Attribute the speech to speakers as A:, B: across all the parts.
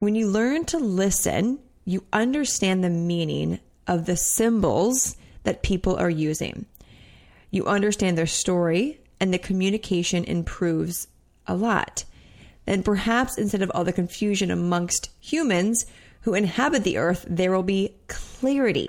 A: When you learn to listen, you understand the meaning of the symbols that people are using. You understand their story, and the communication improves a lot. Then perhaps instead of all the confusion amongst humans who inhabit the earth, there will be clarity.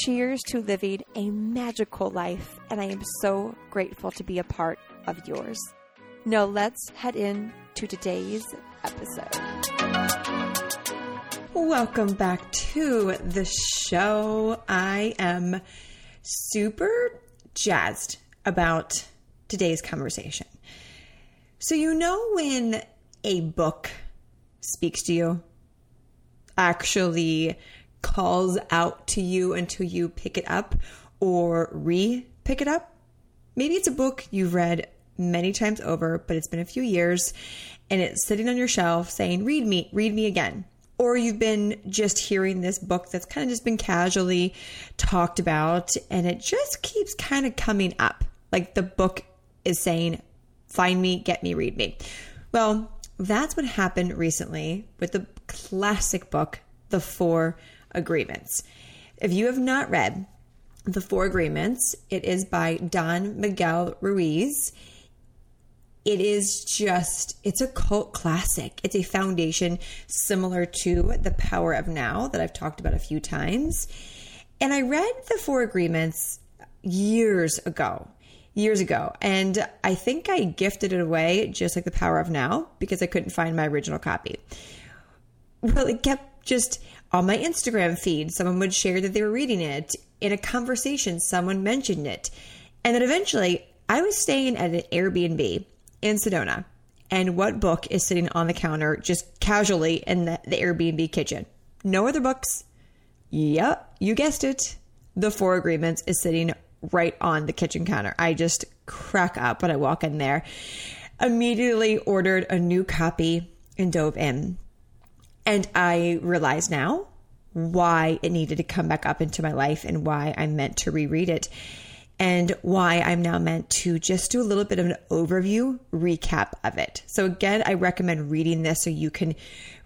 A: Cheers to living a magical life, and I am so grateful to be a part of yours. Now, let's head in to today's episode. Welcome back to the show. I am super jazzed about today's conversation. So, you know, when a book speaks to you, actually calls out to you until you pick it up or re pick it up. Maybe it's a book you've read many times over, but it's been a few years and it's sitting on your shelf saying, Read me, read me again. Or you've been just hearing this book that's kind of just been casually talked about and it just keeps kind of coming up. Like the book is saying, Find me, get me, read me. Well, that's what happened recently with the classic book, The Four Agreements. If you have not read The Four Agreements, it is by Don Miguel Ruiz. It is just, it's a cult classic. It's a foundation similar to The Power of Now that I've talked about a few times. And I read The Four Agreements years ago years ago. And I think I gifted it away just like The Power of Now because I couldn't find my original copy. Well, it kept just on my Instagram feed, someone would share that they were reading it. In a conversation, someone mentioned it. And then eventually, I was staying at an Airbnb in Sedona. And what book is sitting on the counter just casually in the, the Airbnb kitchen? No other books. Yep, you guessed it. The Four Agreements is sitting right on the kitchen counter. I just crack up when I walk in there. Immediately ordered a new copy and dove in. And I realize now why it needed to come back up into my life and why I'm meant to reread it and why I'm now meant to just do a little bit of an overview recap of it. So, again, I recommend reading this so you can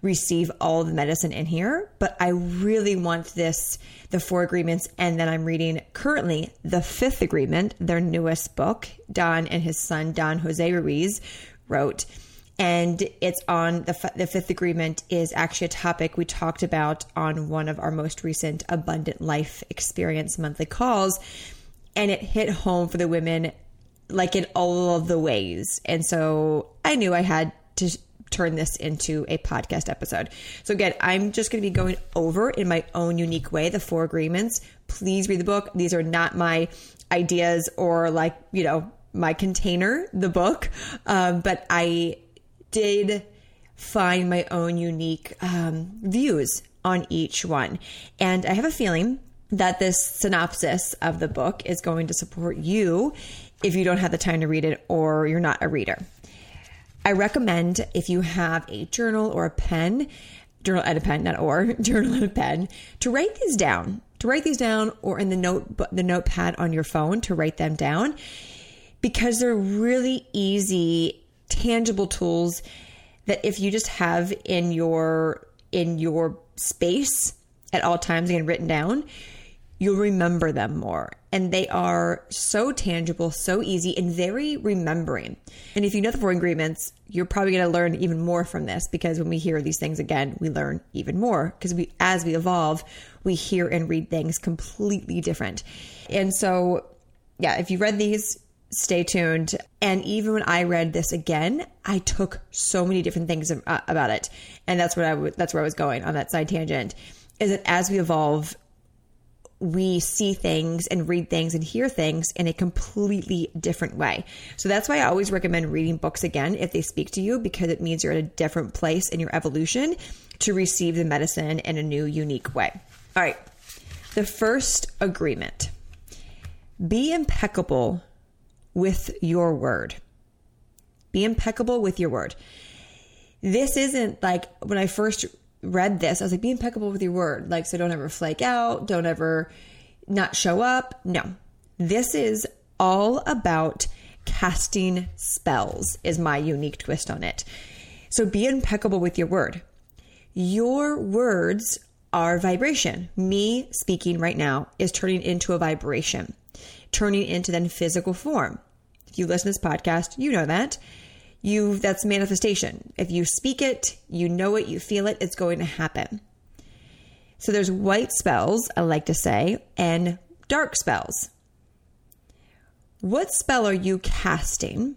A: receive all the medicine in here. But I really want this, the four agreements, and then I'm reading currently the fifth agreement, their newest book, Don and his son, Don Jose Ruiz, wrote and it's on the, the fifth agreement is actually a topic we talked about on one of our most recent abundant life experience monthly calls. And it hit home for the women like in all of the ways. And so i knew i had to turn this into a podcast episode. So again i'm just going to be going over in my own unique way the four agreements. Please read the book. These are not my ideas or like you know my container the book. Um, but i did find my own unique um, views on each one. And I have a feeling that this synopsis of the book is going to support you if you don't have the time to read it or you're not a reader. I recommend if you have a journal or a pen, journal and a pen, not or, journal and a pen, to write these down. To write these down or in the note the notepad on your phone to write them down because they're really easy tangible tools that if you just have in your in your space at all times and written down, you'll remember them more. And they are so tangible, so easy, and very remembering. And if you know the four agreements, you're probably going to learn even more from this because when we hear these things again, we learn even more because we, as we evolve, we hear and read things completely different. And so, yeah, if you read these, stay tuned. And even when I read this again, I took so many different things uh, about it, and that's what I that's where I was going on that side tangent. Is that as we evolve, we see things and read things and hear things in a completely different way. So that's why I always recommend reading books again if they speak to you because it means you're at a different place in your evolution to receive the medicine in a new, unique way. All right. The first agreement be impeccable with your word. Be impeccable with your word. This isn't like when I first read this, I was like, be impeccable with your word. Like, so don't ever flake out, don't ever not show up. No, this is all about casting spells, is my unique twist on it. So be impeccable with your word. Your words are vibration. Me speaking right now is turning into a vibration turning into then physical form. If you listen to this podcast, you know that. You that's manifestation. If you speak it, you know it, you feel it, it's going to happen. So there's white spells, I like to say, and dark spells. What spell are you casting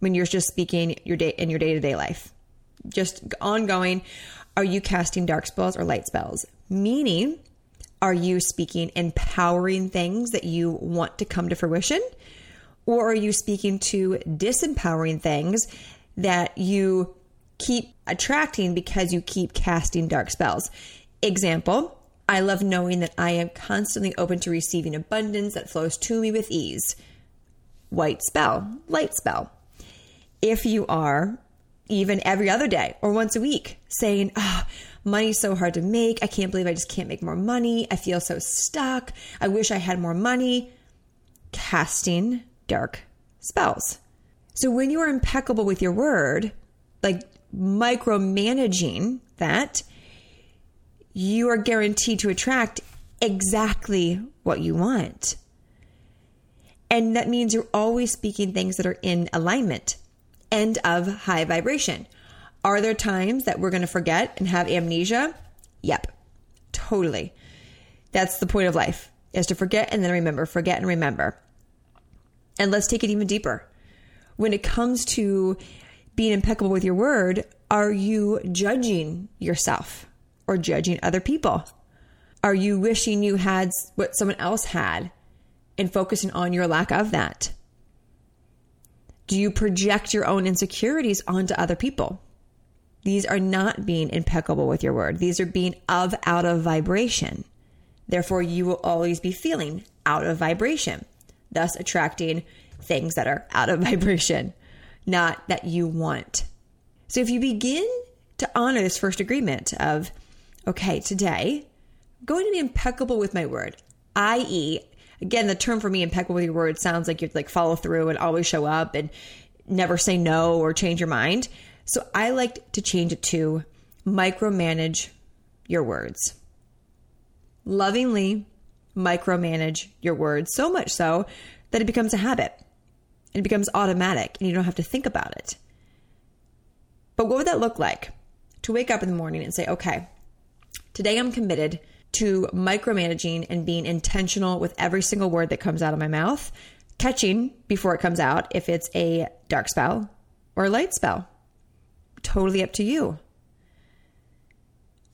A: when you're just speaking your day in your day-to-day life? Just ongoing, are you casting dark spells or light spells? Meaning, are you speaking empowering things that you want to come to fruition? Or are you speaking to disempowering things that you keep attracting because you keep casting dark spells? Example, I love knowing that I am constantly open to receiving abundance that flows to me with ease. White spell, light spell. If you are even every other day or once a week saying, oh, money's so hard to make. I can't believe I just can't make more money. I feel so stuck. I wish I had more money. Casting dark spells. So when you are impeccable with your word, like micromanaging that, you are guaranteed to attract exactly what you want. And that means you're always speaking things that are in alignment and of high vibration. Are there times that we're going to forget and have amnesia? Yep, totally. That's the point of life is to forget and then remember, forget and remember. And let's take it even deeper. When it comes to being impeccable with your word, are you judging yourself or judging other people? Are you wishing you had what someone else had and focusing on your lack of that? Do you project your own insecurities onto other people? These are not being impeccable with your word. These are being of out of vibration. Therefore, you will always be feeling out of vibration, thus attracting things that are out of vibration, not that you want. So if you begin to honor this first agreement of, okay, today, I'm going to be impeccable with my word, i.e., again, the term for me, impeccable with your word, sounds like you'd like follow through and always show up and never say no or change your mind. So I like to change it to micromanage your words. Lovingly micromanage your words so much so that it becomes a habit. It becomes automatic and you don't have to think about it. But what would that look like? To wake up in the morning and say, okay, today I'm committed to micromanaging and being intentional with every single word that comes out of my mouth, catching before it comes out if it's a dark spell or a light spell totally up to you.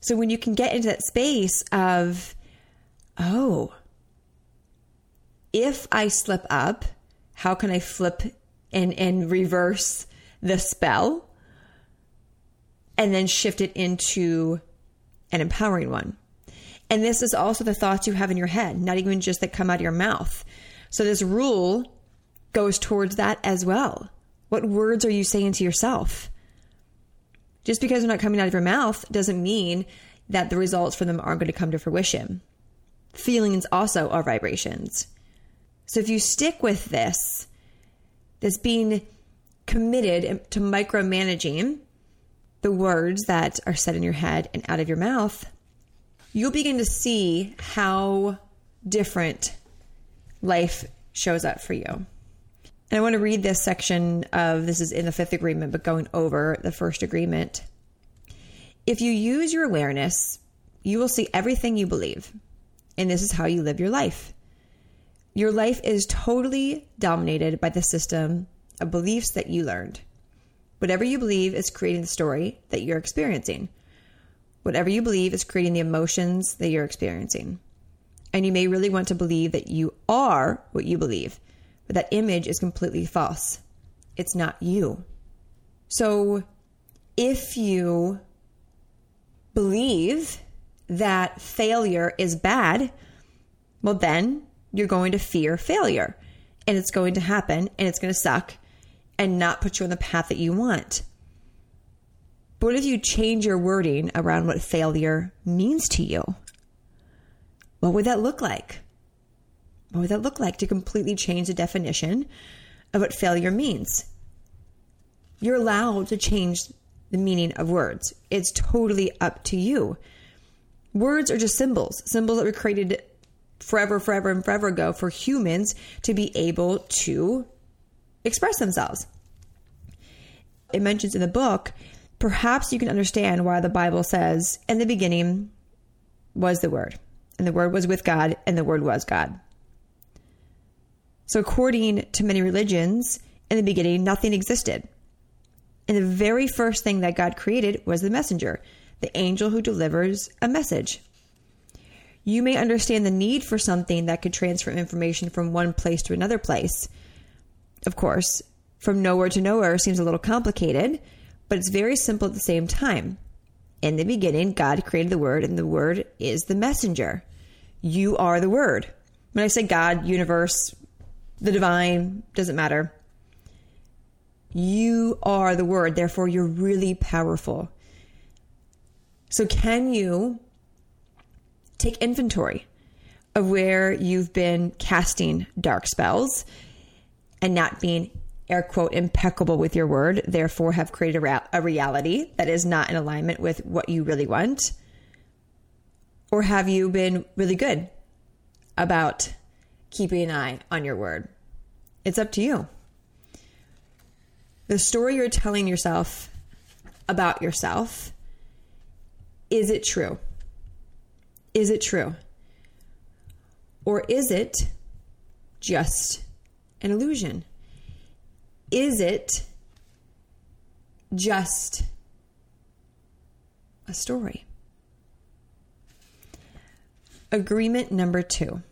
A: So when you can get into that space of, oh, if I slip up, how can I flip and, and reverse the spell and then shift it into an empowering one? And this is also the thoughts you have in your head, not even just that come out of your mouth. So this rule goes towards that as well. What words are you saying to yourself? Just because they're not coming out of your mouth doesn't mean that the results from them aren't going to come to fruition. Feelings also are vibrations. So if you stick with this, this being committed to micromanaging the words that are said in your head and out of your mouth, you'll begin to see how different life shows up for you. And I want to read this section of this is in the fifth agreement, but going over the first agreement. If you use your awareness, you will see everything you believe. And this is how you live your life. Your life is totally dominated by the system of beliefs that you learned. Whatever you believe is creating the story that you're experiencing. Whatever you believe is creating the emotions that you're experiencing. And you may really want to believe that you are what you believe, but that image is completely false. It's not you. So if you believe that failure is bad, well, then you're going to fear failure and it's going to happen and it's going to suck and not put you on the path that you want. But what if you change your wording around what failure means to you? What would that look like? What would that look like to completely change the definition of what failure means? You're allowed to change the meaning of words. It's totally up to you. Words are just symbols, symbols that were created forever, forever, and forever ago for humans to be able to express themselves. It mentions in the book, perhaps you can understand why the Bible says, in the beginning was the Word, and the Word was with God, and the Word was God. So, according to many religions, in the beginning, nothing existed. And the very first thing that God created was the messenger, the angel who delivers a message. You may understand the need for something that could transfer information from one place to another place. Of course, from nowhere to nowhere seems a little complicated, but it's very simple at the same time. In the beginning, God created the Word, and the Word is the messenger. You are the Word. When I say God, universe, the divine, doesn't matter. You are the Word, therefore, you're really powerful. So, can you take inventory of where you've been casting dark spells and not being air quote impeccable with your word, therefore have created a, a reality that is not in alignment with what you really want? Or have you been really good about keeping an eye on your word? It's up to you. The story you're telling yourself about yourself is it true? Is it true? Or is it just an illusion? Is it just a story? Agreement number two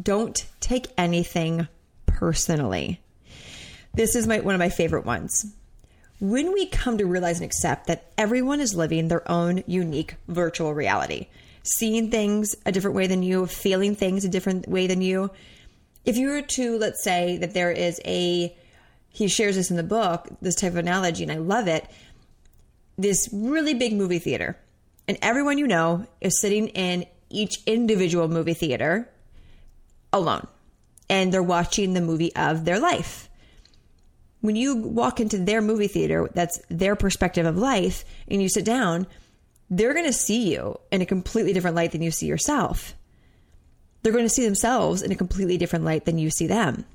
A: don't take anything personally. This is my, one of my favorite ones when we come to realize and accept that everyone is living their own unique virtual reality, seeing things a different way than you, feeling things a different way than you. If you were to, let's say, that there is a, he shares this in the book, this type of analogy, and I love it, this really big movie theater, and everyone you know is sitting in each individual movie theater alone, and they're watching the movie of their life when you walk into their movie theater, that's their perspective of life, and you sit down, they're going to see you in a completely different light than you see yourself. They're going to see themselves in a completely different light than you see them.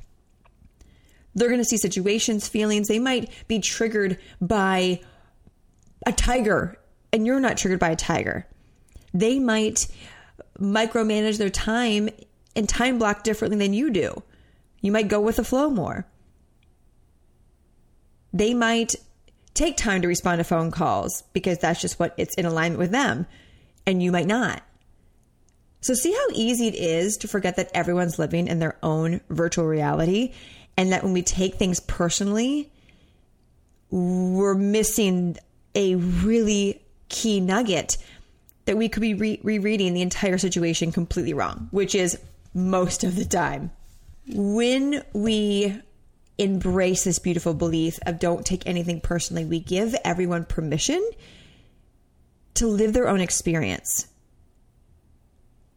A: They're going to see situations, feelings. They might be triggered by a tiger, and you're not triggered by a tiger. They might micromanage their time and time block differently than you do. You might go with the flow more they might take time to respond to phone calls because that's just what it's in alignment with them, and you might not. So, see how easy it is to forget that everyone's living in their own virtual reality, and that when we take things personally, we're missing a really key nugget that we could be re- rereading the entire situation completely wrong, which is most of the time. When we embrace this beautiful belief of don't take anything personally. We give everyone permission to live their own experience,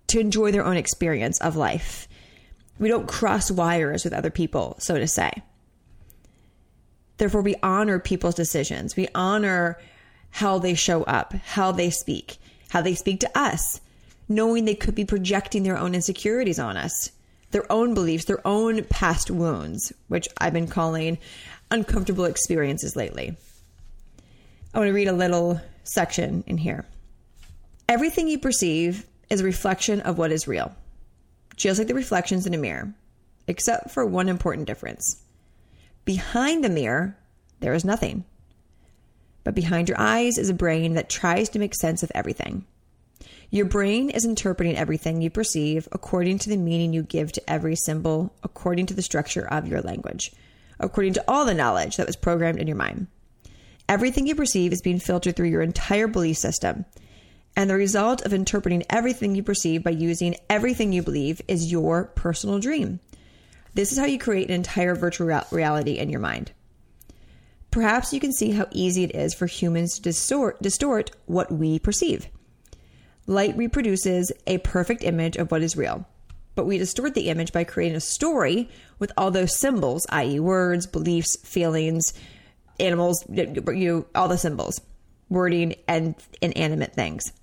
A: to enjoy their own experience of life. We don't cross wires with other people, so to say. Therefore, we honor people's decisions. We honor how they show up, how they speak, how they speak to us. Knowing they could be projecting their own insecurities on us, their own beliefs, their own past wounds, which I've been calling uncomfortable experiences lately. I want to read a little section in here. Everything you perceive is a reflection of what is real, just like the reflections in a mirror, except for one important difference. Behind the mirror, there is nothing. But behind your eyes is a brain that tries to make sense of everything. Your brain is interpreting everything you perceive according to the meaning you give to every symbol, according to the structure of your language, according to all the knowledge that was programmed in your mind. Everything you perceive is being filtered through your entire belief system. And the result of interpreting everything you perceive by using everything you believe is your personal dream. This is how you create an entire virtual reality in your mind. Perhaps you can see how easy it is for humans to distort, distort what we perceive. Light reproduces a perfect image of what is real, but we distort the image by creating a story with all those symbols, i.e., words, beliefs, feelings, animals, you all the symbols, wording, and inanimate things,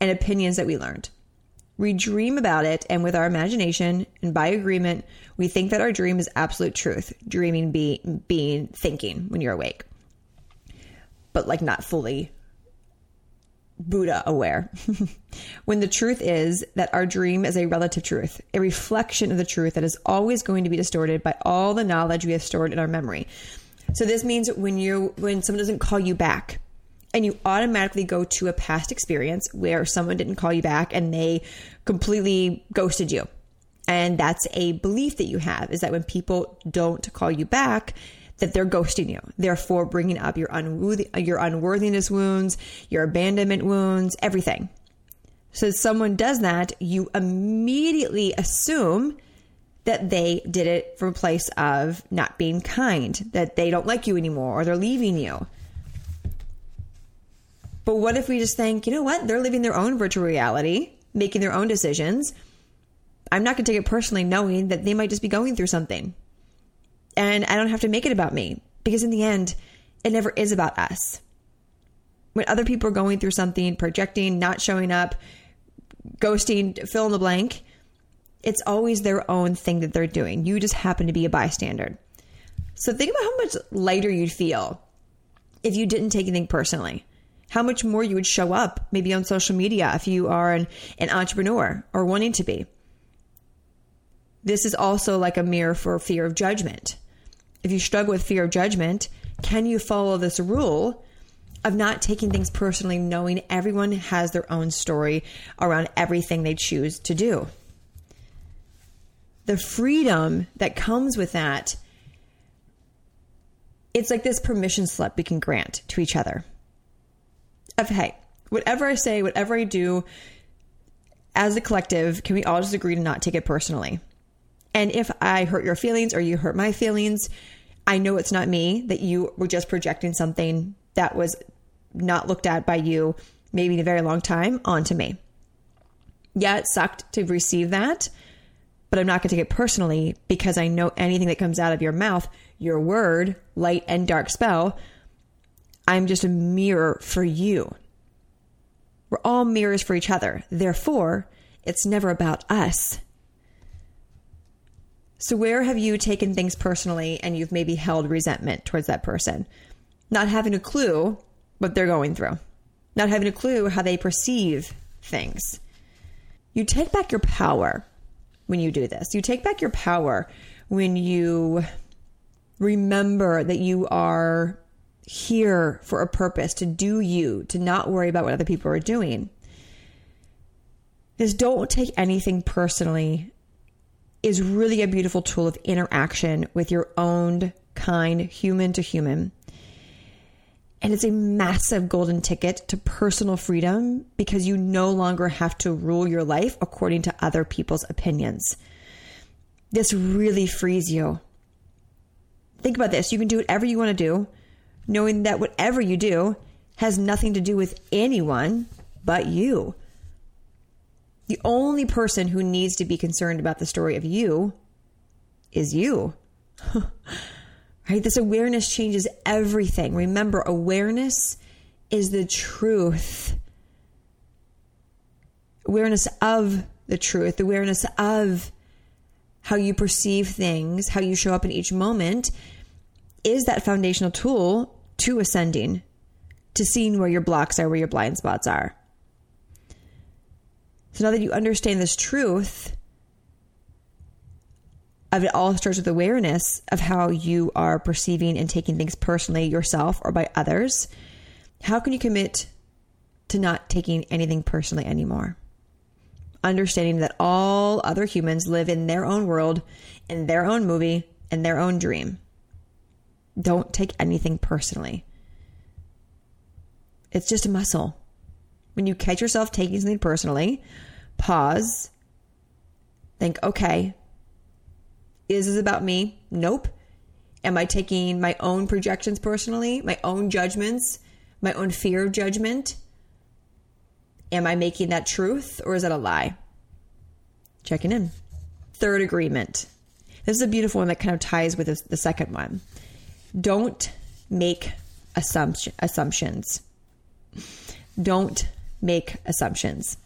A: and opinions that we learned. We dream about it, and with our imagination and by agreement, we think that our dream is absolute truth. Dreaming being being thinking when you're awake, but like not fully Buddha aware. when the truth is that our dream is a relative truth, a reflection of the truth that is always going to be distorted by all the knowledge we have stored in our memory. So this means when you when someone doesn't call you back and you automatically go to a past experience where someone didn't call you back and they completely ghosted you. And that's a belief that you have is that when people don't call you back, that they're ghosting you, therefore bringing up your unworthy, your unworthiness wounds, your abandonment wounds, everything. So if someone does that, you immediately assume that they did it from a place of not being kind, that they don't like you anymore or they're leaving you. But what if we just think, you know what? They're living their own virtual reality, making their own decisions. I'm not going to take it personally, knowing that they might just be going through something. And I don't have to make it about me because in the end, it never is about us. When other people are going through something, projecting, not showing up, ghosting, fill in the blank, it's always their own thing that they're doing. You just happen to be a bystander. So think about how much lighter you'd feel if you didn't take anything personally how much more you would show up maybe on social media if you are an, an entrepreneur or wanting to be. This is also like a mirror for fear of judgment. If you struggle with fear of judgment, can you follow this rule of not taking things personally, knowing everyone has their own story around everything they choose to do? The freedom that comes with that, it's like this permission slip we can grant to each other of hey, whatever I say, whatever I do, as a collective, can we all just agree to not take it personally? And if I hurt your feelings or you hurt my feelings, I know it's not me, that you were just projecting something that was not looked at by you maybe in a very long time onto me. Yeah, it sucked to receive that, but I'm not going to take it personally because I know anything that comes out of your mouth, your word, light and dark spell, I'm just a mirror for you. We're all mirrors for each other. Therefore, it's never about us. So, where have you taken things personally and you've maybe held resentment towards that person? Not having a clue what they're going through, not having a clue how they perceive things. You take back your power when you do this. You take back your power when you remember that you are here for a purpose, to do you, to not worry about what other people are doing. This don't take anything personally is really a beautiful tool of interaction with your own kind, human to human. And it's a massive golden ticket to personal freedom because you no longer have to rule your life according to other people's opinions. This really frees you. Think about this. You can do whatever you want to do knowing that whatever you do has nothing to do with anyone but you. The only person who needs to be concerned about the story of you is you. right? This awareness changes everything. Remember, awareness is the truth. awareness of the truth, awareness of how you perceive things, how you show up in each moment is that foundational tool to ascending, to seeing where your blocks are, where your blind spots are. So now that you understand this truth, of it all starts with awareness of how you are perceiving and taking things personally yourself or by others. How can you commit to not taking anything personally anymore? Understanding that all other humans live in their own world, in their own movie, in their own dream. Don't take anything personally. It's just a muscle. When you catch yourself taking something personally, pause, think, okay, is this about me? Nope. Am I taking my own projections personally, my own judgments, my own fear of judgment? Am I making that truth or is that a lie? Checking in. Third agreement. This is a beautiful one that kind of ties with the second one. Don't make assumption, assumptions. Don't make assumptions.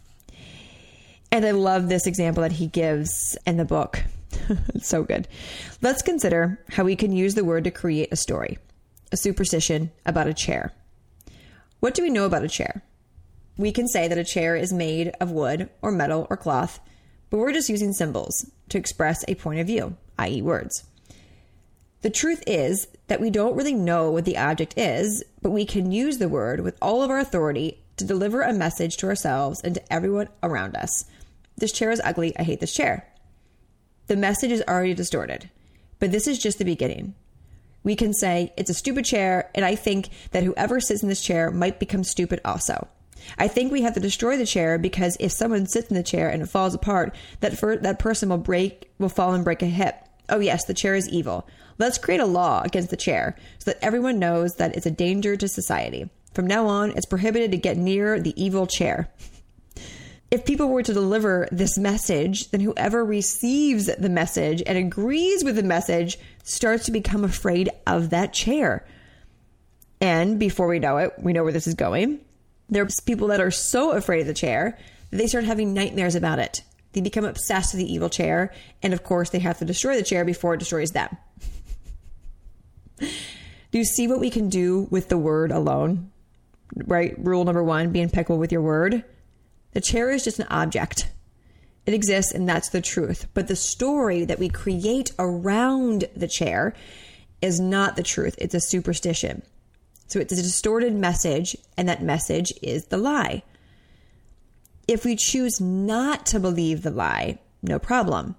A: And I love this example that he gives in the book. it's so good. Let's consider how we can use the word to create a story, a superstition about a chair. What do we know about a chair? We can say that a chair is made of wood or metal or cloth, but we're just using symbols to express a point of view, i.e., words. The truth is that we don't really know what the object is, but we can use the word with all of our authority to deliver a message to ourselves and to everyone around us. This chair is ugly. I hate this chair. The message is already distorted, but this is just the beginning. We can say, it's a stupid chair, and I think that whoever sits in this chair might become stupid also. I think we have to destroy the chair because if someone sits in the chair and it falls apart, that for, that person will break will fall and break a hip. Oh yes, the chair is evil. Let's create a law against the chair so that everyone knows that it's a danger to society. From now on, it's prohibited to get near the evil chair. If people were to deliver this message, then whoever receives the message and agrees with the message starts to become afraid of that chair. And before we know it, we know where this is going. There's people that are so afraid of the chair that they start having nightmares about it. They become obsessed with the evil chair, and of course, they have to destroy the chair before it destroys them. do you see what we can do with the word alone? Right? Rule number one be impeccable with your word. The chair is just an object. It exists, and that's the truth. But the story that we create around the chair is not the truth, it's a superstition. So it's a distorted message, and that message is the lie. If we choose not to believe the lie, no problem.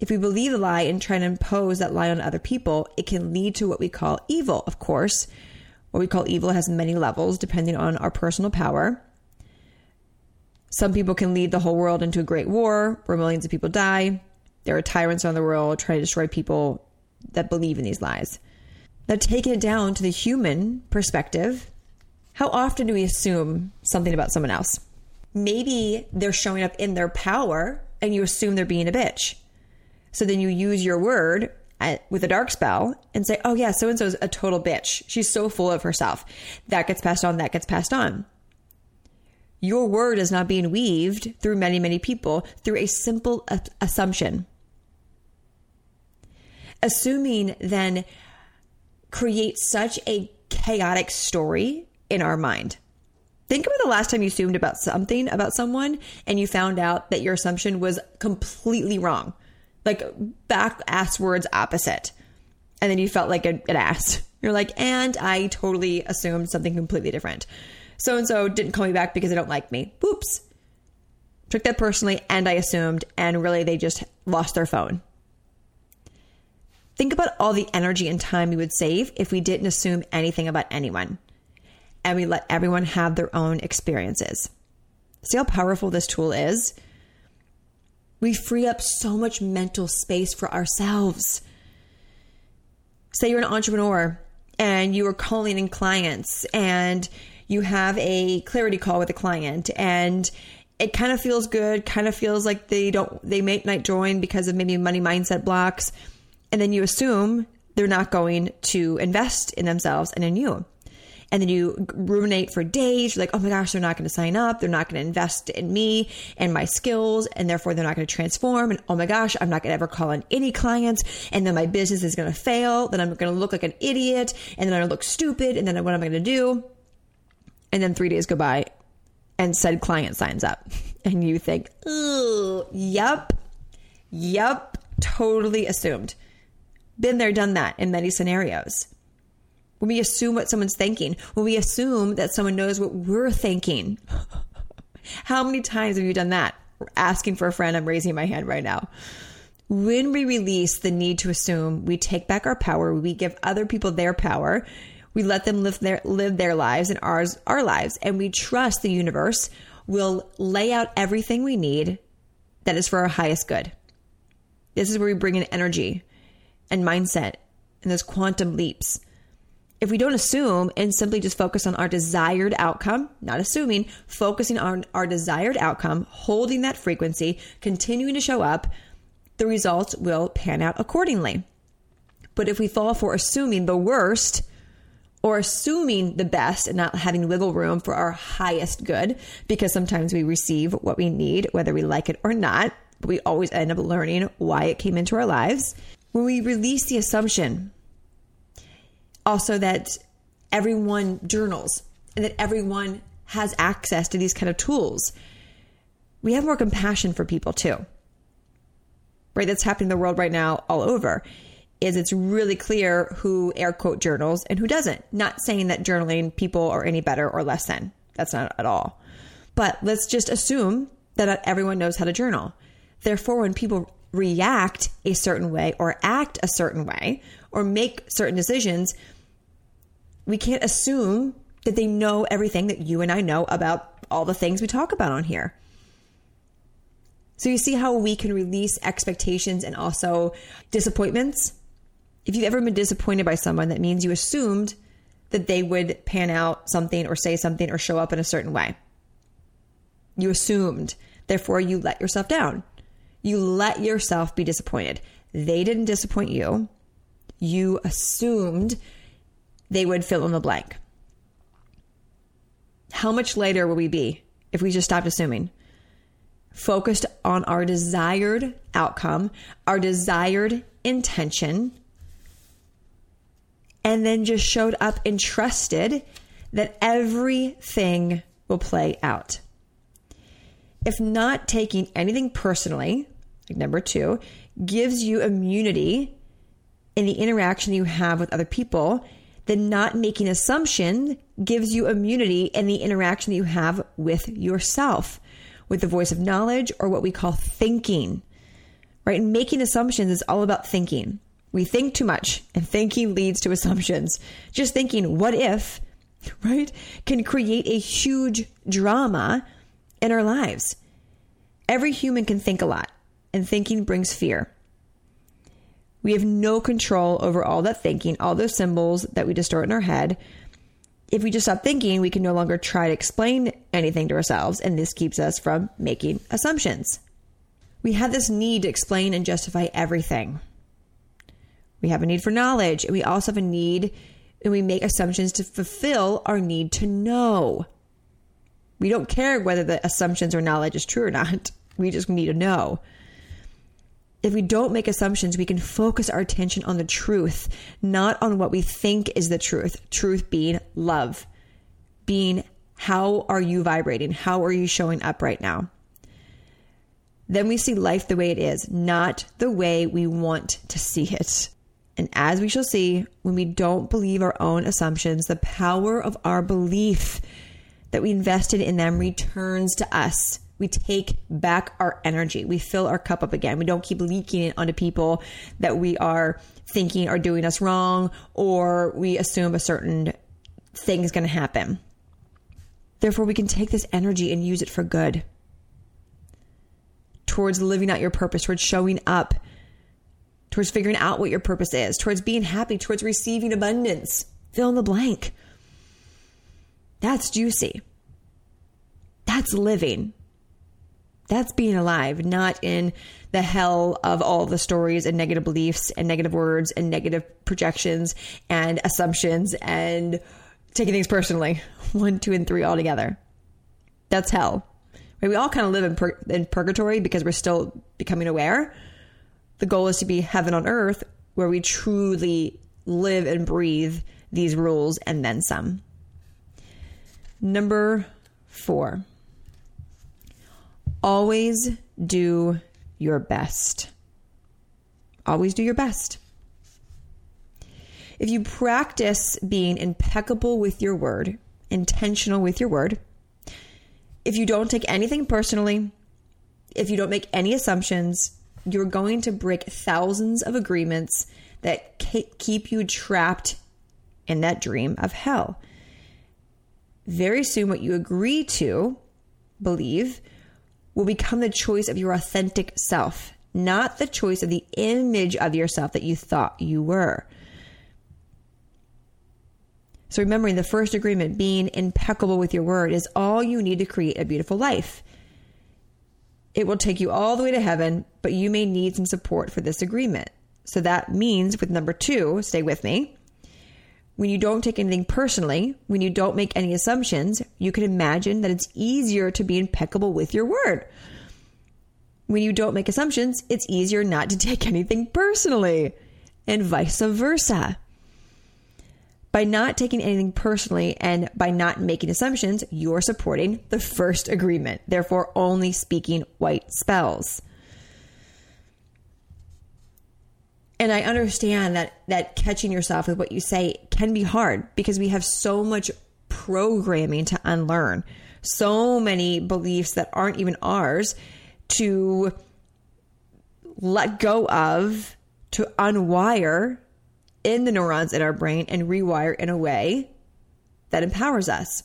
A: If we believe the lie and try to impose that lie on other people, it can lead to what we call evil, of course. What we call evil has many levels depending on our personal power. Some people can lead the whole world into a great war where millions of people die. There are tyrants around the world trying to destroy people that believe in these lies. Now, taking it down to the human perspective, how often do we assume something about someone else? Maybe they're showing up in their power and you assume they're being a bitch. So then you use your word with a dark spell and say, oh, yeah, so and so is a total bitch. She's so full of herself. That gets passed on, that gets passed on. Your word is not being weaved through many, many people through a simple assumption. Assuming then creates such a chaotic story in our mind. Think about the last time you assumed about something about someone and you found out that your assumption was completely wrong like back ass words opposite. And then you felt like an ass. You're like, and I totally assumed something completely different. So and so didn't call me back because they don't like me. Whoops. Took that personally and I assumed, and really they just lost their phone. Think about all the energy and time we would save if we didn't assume anything about anyone and we let everyone have their own experiences. See how powerful this tool is? We free up so much mental space for ourselves. Say you're an entrepreneur and you are calling in clients and you have a clarity call with a client and it kind of feels good, kind of feels like they don't they may not join because of maybe money mindset blocks. And then you assume they're not going to invest in themselves and in you. And then you ruminate for days. You're like, oh my gosh, they're not going to sign up. They're not going to invest in me and my skills, and therefore they're not going to transform. And oh my gosh, I'm not going to ever call on any clients, and then my business is going to fail. Then I'm going to look like an idiot, and then I'm going to look stupid, and then what am I going to do? And then three days go by, and said client signs up, and you think, oh, yep, yep, totally assumed. Been there, done that in many scenarios when we assume what someone's thinking, when we assume that someone knows what we're thinking. How many times have you done that? Asking for a friend, I'm raising my hand right now. When we release the need to assume, we take back our power, we give other people their power, we let them live their live their lives and ours our lives, and we trust the universe will lay out everything we need that is for our highest good. This is where we bring in energy and mindset and those quantum leaps if we don't assume and simply just focus on our desired outcome, not assuming, focusing on our desired outcome, holding that frequency, continuing to show up, the results will pan out accordingly. But if we fall for assuming the worst or assuming the best and not having wiggle room for our highest good, because sometimes we receive what we need, whether we like it or not, we always end up learning why it came into our lives. When we release the assumption also that everyone journals and that everyone has access to these kind of tools. We have more compassion for people too. Right? That's happening in the world right now all over. Is it's really clear who air quote journals and who doesn't. Not saying that journaling people are any better or less than. That's not at all. But let's just assume that everyone knows how to journal. Therefore, when people react a certain way or act a certain way or make certain decisions, we can't assume that they know everything that you and I know about all the things we talk about on here. So you see how we can release expectations and also disappointments? If you've ever been disappointed by someone, that means you assumed that they would pan out something or say something or show up in a certain way. You assumed, therefore, you let yourself down. You let yourself be disappointed. They didn't disappoint you. You assumed they would fill in the blank. How much later will we be if we just stopped assuming? Focused on our desired outcome, our desired intention, and then just showed up and trusted that everything will play out. If not taking anything personally, like number two, gives you immunity in the interaction you have with other people, then not making assumption gives you immunity in the interaction that you have with yourself, with the voice of knowledge or what we call thinking. Right? And making assumptions is all about thinking. We think too much, and thinking leads to assumptions. Just thinking, what if, right, can create a huge drama in our lives. Every human can think a lot, and thinking brings fear. We have no control over all that thinking, all those symbols that we distort in our head. If we just stop thinking, we can no longer try to explain anything to ourselves, and this keeps us from making assumptions. We have this need to explain and justify everything. We have a need for knowledge, and we also have a need, and we make assumptions to fulfill our need to know. We don't care whether the assumptions or knowledge is true or not. We just need to know if we don't make assumptions, we can focus our attention on the truth, not on what we think is the truth. Truth being love, being how are you vibrating? How are you showing up right now? Then we see life the way it is, not the way we want to see it. And as we shall see, when we don't believe our own assumptions, the power of our belief that we invested in them returns to us we take back our energy. We fill our cup up again. We don't keep leaking it onto people that we are thinking are doing us wrong or we assume a certain thing is going to happen. Therefore, we can take this energy and use it for good towards living out your purpose, towards showing up, towards figuring out what your purpose is, towards being happy, towards receiving abundance. Fill in the blank. That's juicy. That's living. That's being alive, not in the hell of all the stories and negative beliefs and negative words and negative projections and assumptions and taking things personally. One, two, and three all together. That's hell. We all kind of live in, pur- in purgatory because we're still becoming aware. The goal is to be heaven on earth where we truly live and breathe these rules and then some. Number four, always do your best. Always do your best. If you practice being impeccable with your word, intentional with your word, if you don't take anything personally, if you don't make any assumptions, you're going to break thousands of agreements that keep you trapped in that dream of hell. Very soon, what you agree to believe will become the choice of your authentic self, not the choice of the image of yourself that you thought you were. So, remembering the first agreement, being impeccable with your word, is all you need to create a beautiful life. It will take you all the way to heaven, but you may need some support for this agreement. So, that means with number two, stay with me. When you don't take anything personally, when you don't make any assumptions, you can imagine that it's easier to be impeccable with your word. When you don't make assumptions, it's easier not to take anything personally, and vice versa. By not taking anything personally and by not making assumptions, you're supporting the first agreement, therefore, only speaking white spells. And I understand that that catching yourself with what you say can be hard because we have so much programming to unlearn, so many beliefs that aren't even ours to let go of, to unwire in the neurons in our brain and rewire in a way that empowers us.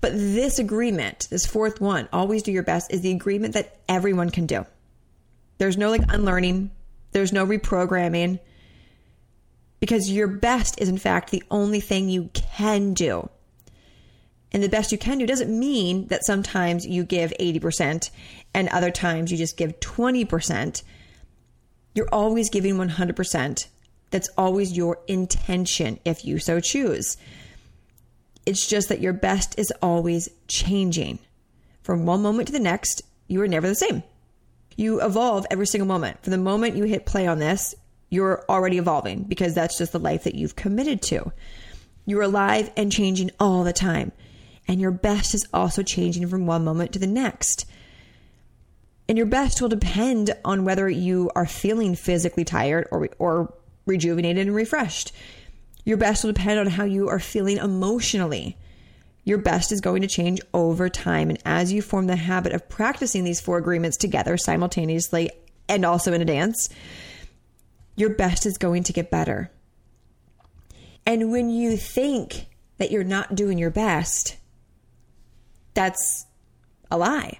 A: But this agreement, this fourth one, always do your best, is the agreement that everyone can do. There's no like unlearning, there's no reprogramming, because your best is in fact the only thing you can do. And the best you can do doesn't mean that sometimes you give 80% and other times you just give 20%. You're always giving 100%. That's always your intention if you so choose. It's just that your best is always changing. From one moment to the next, you are never the same. You evolve every single moment. From the moment you hit play on this, you're already evolving because that's just the life that you've committed to. You're alive and changing all the time. And your best is also changing from one moment to the next. And your best will depend on whether you are feeling physically tired or, or rejuvenated and refreshed. Your best will depend on how you are feeling emotionally. Your best is going to change over time. And as you form the habit of practicing these four agreements together simultaneously and also in a dance, your best is going to get better. And when you think that you're not doing your best, that's a lie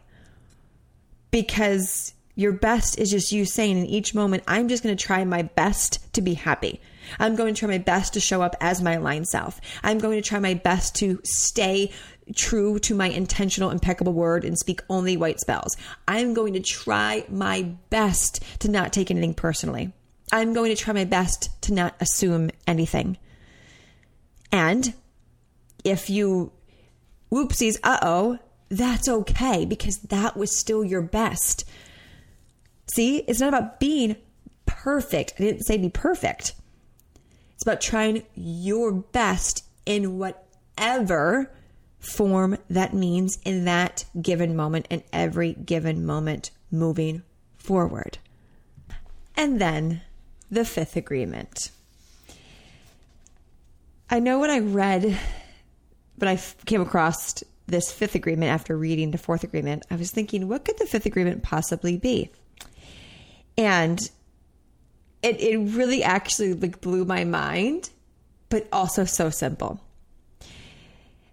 A: because your best is just you saying in each moment, I'm just going to try my best to be happy. I'm going to try my best to show up as my aligned self. I'm going to try my best to stay true to my intentional, impeccable word and speak only white spells. I'm going to try my best to not take anything personally. I'm going to try my best to not assume anything. And if you, whoopsies, uh oh, that's okay because that was still your best. See, it's not about being perfect. I didn't say be perfect. It's about trying your best in whatever form that means in that given moment and every given moment moving forward. And then the fifth agreement. I know when I read, but I came across this fifth agreement after reading the fourth agreement, I was thinking, what could the fifth agreement possibly be? And it, it really actually like blew my mind, but also so simple.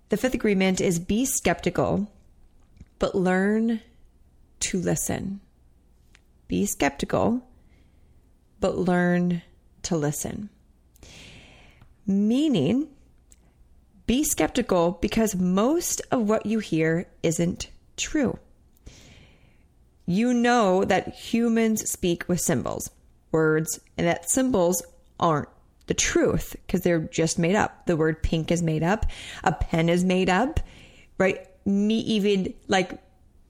A: The fifth agreement is be skeptical, but learn to listen. Be skeptical, but learn to listen. Meaning, be skeptical because most of what you hear isn't true. You know that humans speak with symbols, words, and that symbols aren't the truth because they're just made up. The word pink is made up, a pen is made up, right? Me even like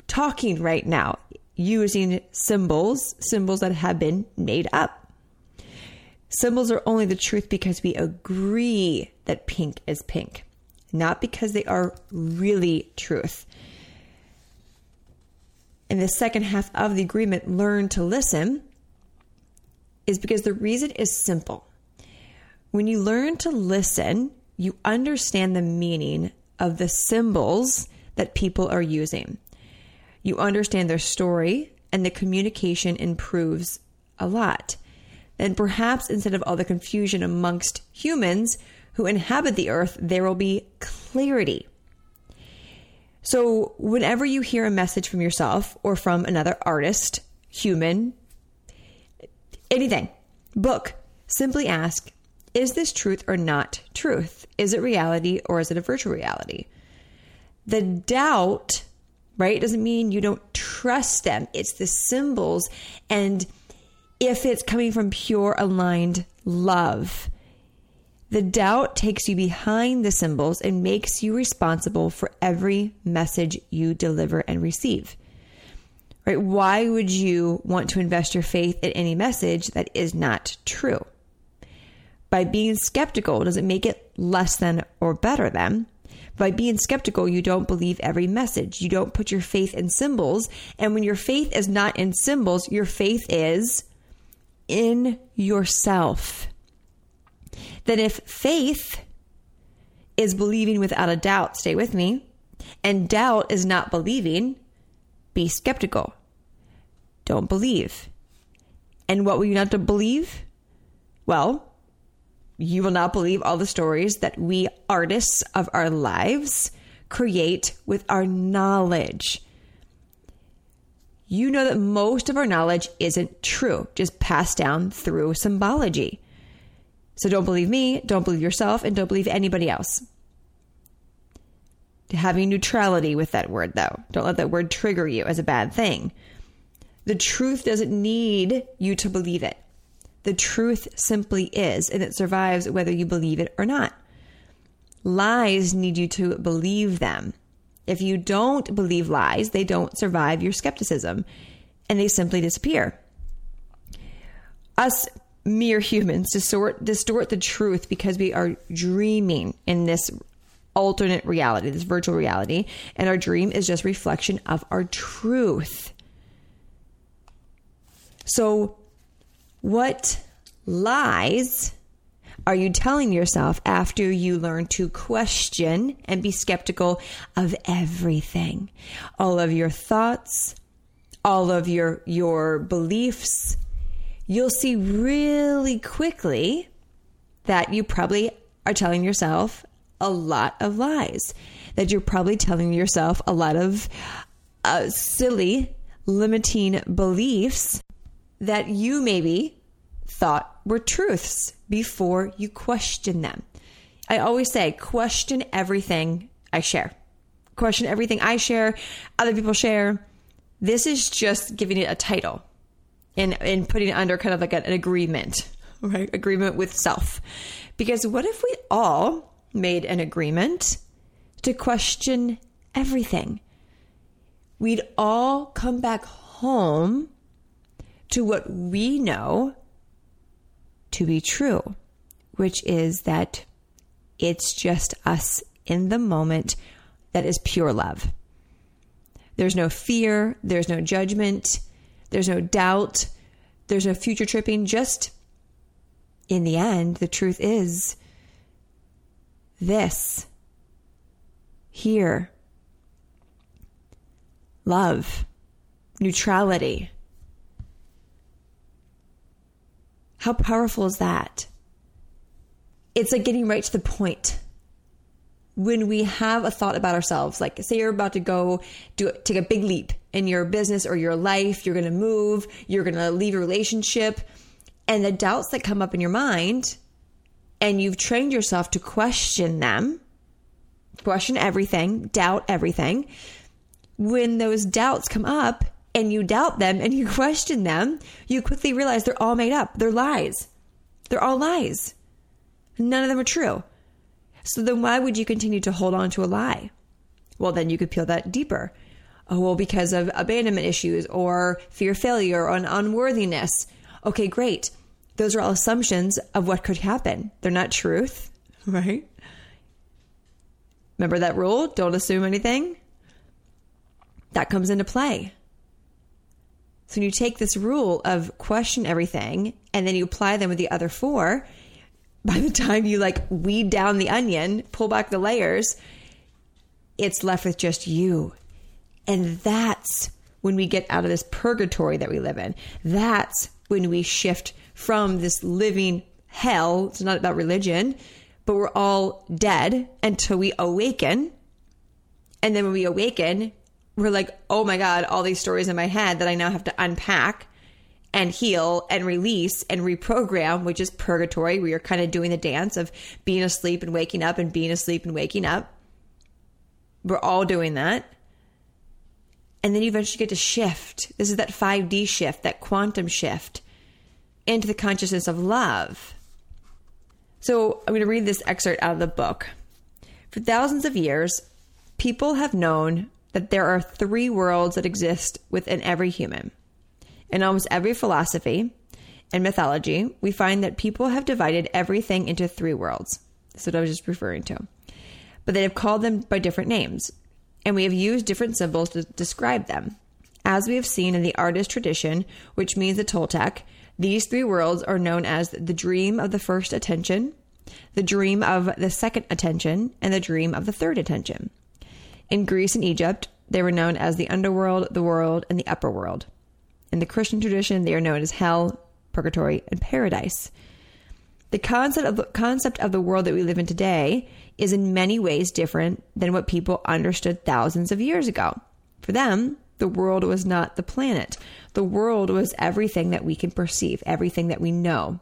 A: talking right now using symbols, symbols that have been made up. Symbols are only the truth because we agree that pink is pink, not because they are really truth. In the second half of the agreement, learn to listen, is because the reason is simple. When you learn to listen, you understand the meaning of the symbols that people are using. You understand their story, and the communication improves a lot. Then perhaps instead of all the confusion amongst humans who inhabit the earth, there will be clarity. So, whenever you hear a message from yourself or from another artist, human, anything, book, simply ask is this truth or not truth? Is it reality or is it a virtual reality? The doubt, right, doesn't mean you don't trust them. It's the symbols. And if it's coming from pure aligned love, the doubt takes you behind the symbols and makes you responsible for every message you deliver and receive. Right? Why would you want to invest your faith in any message that is not true? By being skeptical does it make it less than or better than. By being skeptical, you don't believe every message. You don't put your faith in symbols. And when your faith is not in symbols, your faith is in yourself. Then, if faith is believing without a doubt, stay with me, and doubt is not believing, be skeptical. Don't believe. And what will you not to believe? Well, you will not believe all the stories that we artists of our lives create with our knowledge. You know that most of our knowledge isn't true, just passed down through symbology. So don't believe me, don't believe yourself, and don't believe anybody else. Having neutrality with that word, though. Don't let that word trigger you as a bad thing. The truth doesn't need you to believe it. The truth simply is, and it survives whether you believe it or not. Lies need you to believe them. If you don't believe lies, they don't survive your skepticism and they simply disappear. Us mere humans distort, distort the truth because we are dreaming in this alternate reality, this virtual reality, and our dream is just reflection of our truth. So what lies are you telling yourself after you learn to question and be skeptical of everything? All of your thoughts, all of your your beliefs. You'll see really quickly that you probably are telling yourself a lot of lies. That you're probably telling yourself a lot of uh, silly, limiting beliefs that you maybe thought were truths before you question them. I always say, question everything I share. Question everything I share, other people share. This is just giving it a title and, and putting it under kind of like an agreement, right? Agreement with self. Because what if we all made an agreement to question everything? We'd all come back home to what we know to be true, which is that it's just us in the moment that is pure love. There's no fear, there's no judgment, there's no doubt, there's no future tripping. Just in the end, the truth is this here love, neutrality How powerful is that? It's like getting right to the point. When we have a thought about ourselves, like say you're about to go do take a big leap in your business or your life, you're going to move, you're going to leave a relationship, and the doubts that come up in your mind, and you've trained yourself to question them, question everything, doubt everything. When those doubts come up, and you doubt them and you question them, you quickly realize they're all made up. They're lies. They're all lies. None of them are true. So then why would you continue to hold on to a lie? Well, then you could peel that deeper. Oh, well, because of abandonment issues or fear of failure or unworthiness. Okay, great. Those are all assumptions of what could happen. They're not truth, right? Remember that rule? Don't assume anything. That comes into play. So when you take this rule of question everything and then you apply them with the other four, by the time you like weed down the onion, pull back the layers, it's left with just you. And that's when we get out of this purgatory that we live in. That's when we shift from this living hell. It's not about religion, but we're all dead until we awaken. And then when we awaken, we're like, oh my God, all these stories in my head that I now have to unpack and heal and release and reprogram, which is purgatory, where you're kind of doing the dance of being asleep and waking up and being asleep and waking up. We're all doing that. And then you eventually get to shift. This is that 5D shift, that quantum shift into the consciousness of love. So I'm going to read this excerpt out of the book. For thousands of years, people have known that there are three worlds that exist within every human. In almost every philosophy and mythology, we find that people have divided everything into three worlds. That's what I was just referring to. But they have called them by different names, and we have used different symbols to describe them. As we have seen in the artist tradition, which means the Toltec, these three worlds are known as the dream of the first attention, the dream of the second attention, and the dream of the third attention. In Greece and Egypt, they were known as the underworld, the world, and the upper world. In the Christian tradition, they are known as hell, purgatory, and paradise. The concept of the concept of the world that we live in today is in many ways different than what people understood thousands of years ago. For them, the world was not the planet. The world was everything that we can perceive, everything that we know.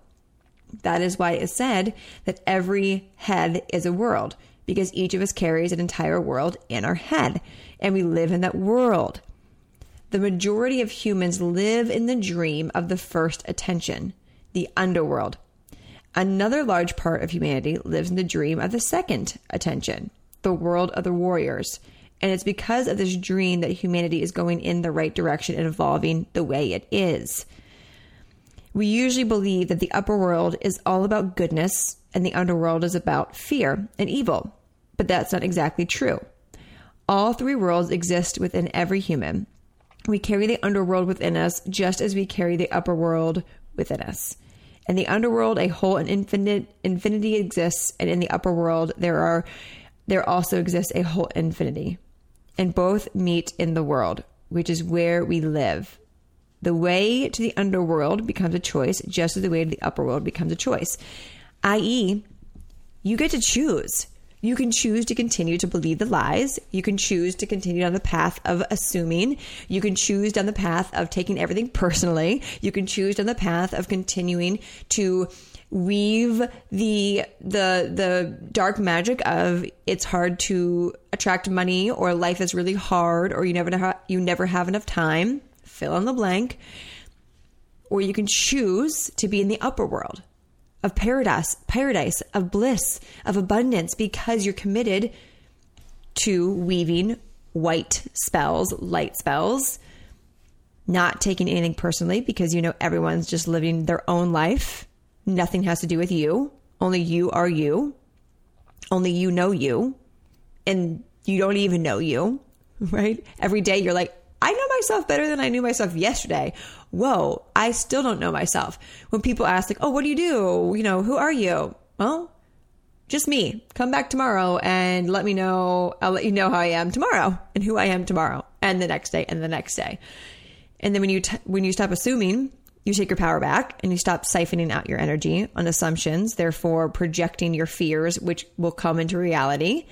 A: That is why it is said that every head is a world because each of us carries an entire world in our head and we live in that world. The majority of humans live in the dream of the first attention, the underworld. Another large part of humanity lives in the dream of the second attention, the world of the warriors. And it's because of this dream that humanity is going in the right direction and evolving the way it is. We usually believe that the upper world is all about goodness and the underworld is about fear and evil, but that's not exactly true. All three worlds exist within every human. We carry the underworld within us just as we carry the upper world within us. In the underworld, a whole and infinite infinity exists, and in the upper world, there are there also exists a whole infinity. And both meet in the world, which is where we live. The way to the underworld becomes a choice, just as the way to the upper world becomes a choice. I.e., you get to choose. You can choose to continue to believe the lies. You can choose to continue down the path of assuming. You can choose down the path of taking everything personally. You can choose down the path of continuing to weave the the the dark magic of it's hard to attract money or life is really hard or you never ha- you never have enough time fill in the blank or you can choose to be in the upper world of paradise, paradise, of bliss, of abundance, because you're committed to weaving white spells, light spells, not taking anything personally because you know everyone's just living their own life. Nothing has to do with you. Only you are you. Only you know you. And you don't even know you, right? Every day you're like, I know myself better than I knew myself yesterday. Whoa, I still don't know myself. When people ask, like, oh, what do you do? You know, who are you? Well, just me. Come back tomorrow and let me know. I'll let you know how I am tomorrow and who I am tomorrow and the next day and the next day. And then when you t- when you stop assuming, you take your power back and you stop siphoning out your energy on assumptions, therefore projecting your fears, which will come into reality.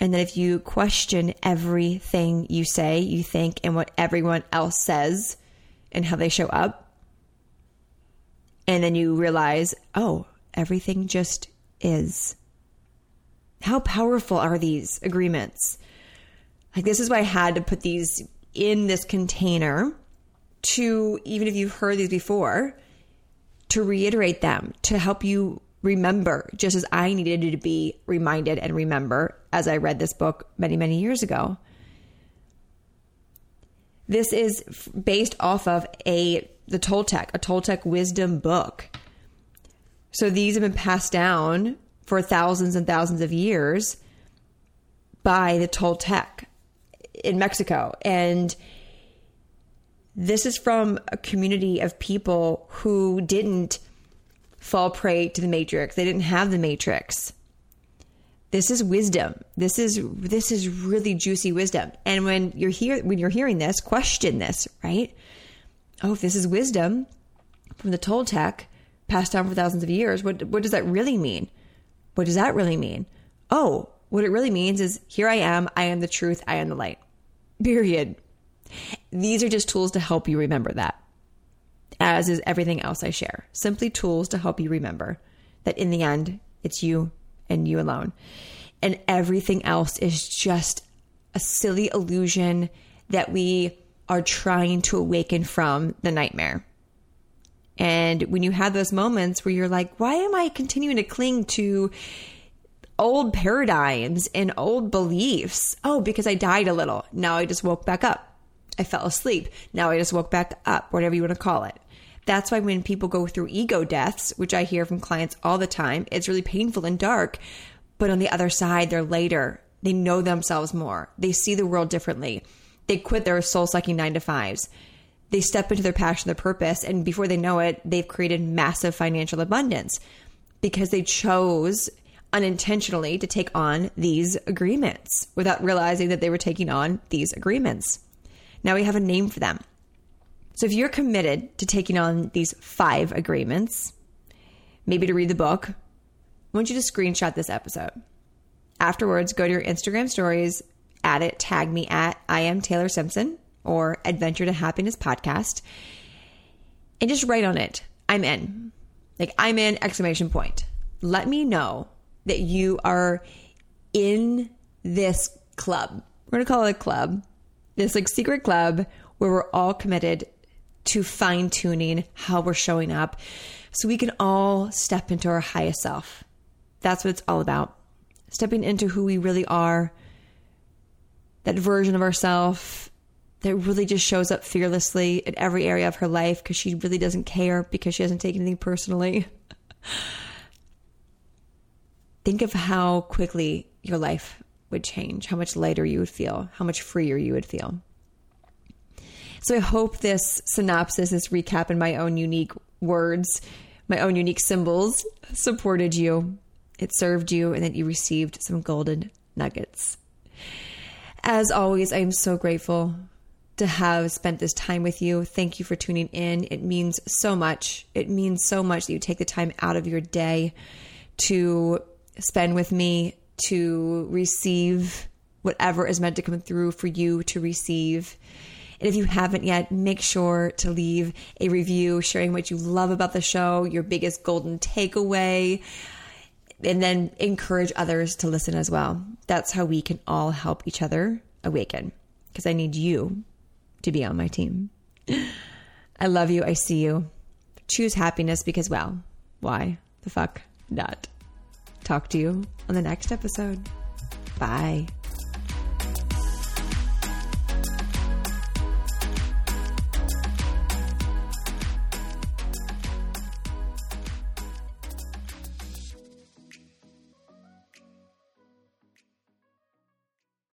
A: And that if you question everything you say, you think, and what everyone else says and how they show up, and then you realize, oh, everything just is. How powerful are these agreements? Like, this is why I had to put these in this container to, even if you've heard these before, to reiterate them, to help you remember, just as I needed to be reminded and remember as I read this book many, many years ago. This is based off of a the Toltec, a Toltec wisdom book. So these have been passed down for thousands and thousands of years by the Toltec in Mexico. And this is from a community of people who didn't fall prey to the matrix. They didn't have the matrix. This is wisdom. This is this is really juicy wisdom. And when you're here when you're hearing this, question this, right? Oh, if this is wisdom from the Toltec passed down for thousands of years, what what does that really mean? What does that really mean? Oh, what it really means is here I am, I am the truth, I am the light. Period. These are just tools to help you remember that, as is everything else I share. Simply tools to help you remember that in the end, it's you and you alone. And everything else is just a silly illusion that we are trying to awaken from the nightmare. And when you have those moments where you're like, why am I continuing to cling to old paradigms and old beliefs? Oh, because I died a little. Now I just woke back up. I fell asleep. Now I just woke back up, whatever you want to call it. That's why when people go through ego deaths, which I hear from clients all the time, it's really painful and dark. But on the other side, they're later. They know themselves more. They see the world differently. They quit their soul sucking nine to fives. They step into their passion, their purpose, and before they know it, they've created massive financial abundance because they chose unintentionally to take on these agreements without realizing that they were taking on these agreements. Now we have a name for them. So if you're committed to taking on these five agreements, maybe to read the book, I want you to screenshot this episode. Afterwards, go to your Instagram stories, add it, tag me at I am Taylor Simpson or Adventure to Happiness podcast, and just write on it, I'm in. Like, I'm in, exclamation point. Let me know that you are in this club. We're going to call it a club, this like secret club where we're all committed to fine tuning how we're showing up so we can all step into our highest self. That's what it's all about. Stepping into who we really are, that version of ourself that really just shows up fearlessly in every area of her life because she really doesn't care because she hasn't taken anything personally. Think of how quickly your life would change, how much lighter you would feel, how much freer you would feel. So I hope this synopsis, this recap in my own unique words, my own unique symbols supported you. It served you and that you received some golden nuggets. As always, I am so grateful to have spent this time with you. Thank you for tuning in. It means so much. It means so much that you take the time out of your day to spend with me, to receive whatever is meant to come through for you to receive. And if you haven't yet, make sure to leave a review sharing what you love about the show, your biggest golden takeaway, and then encourage others to listen as well. That's how we can all help each other awaken because I need you to be on my team. I love you. I see you. Choose happiness because, well, why the fuck not? Talk to you on the next episode. Bye.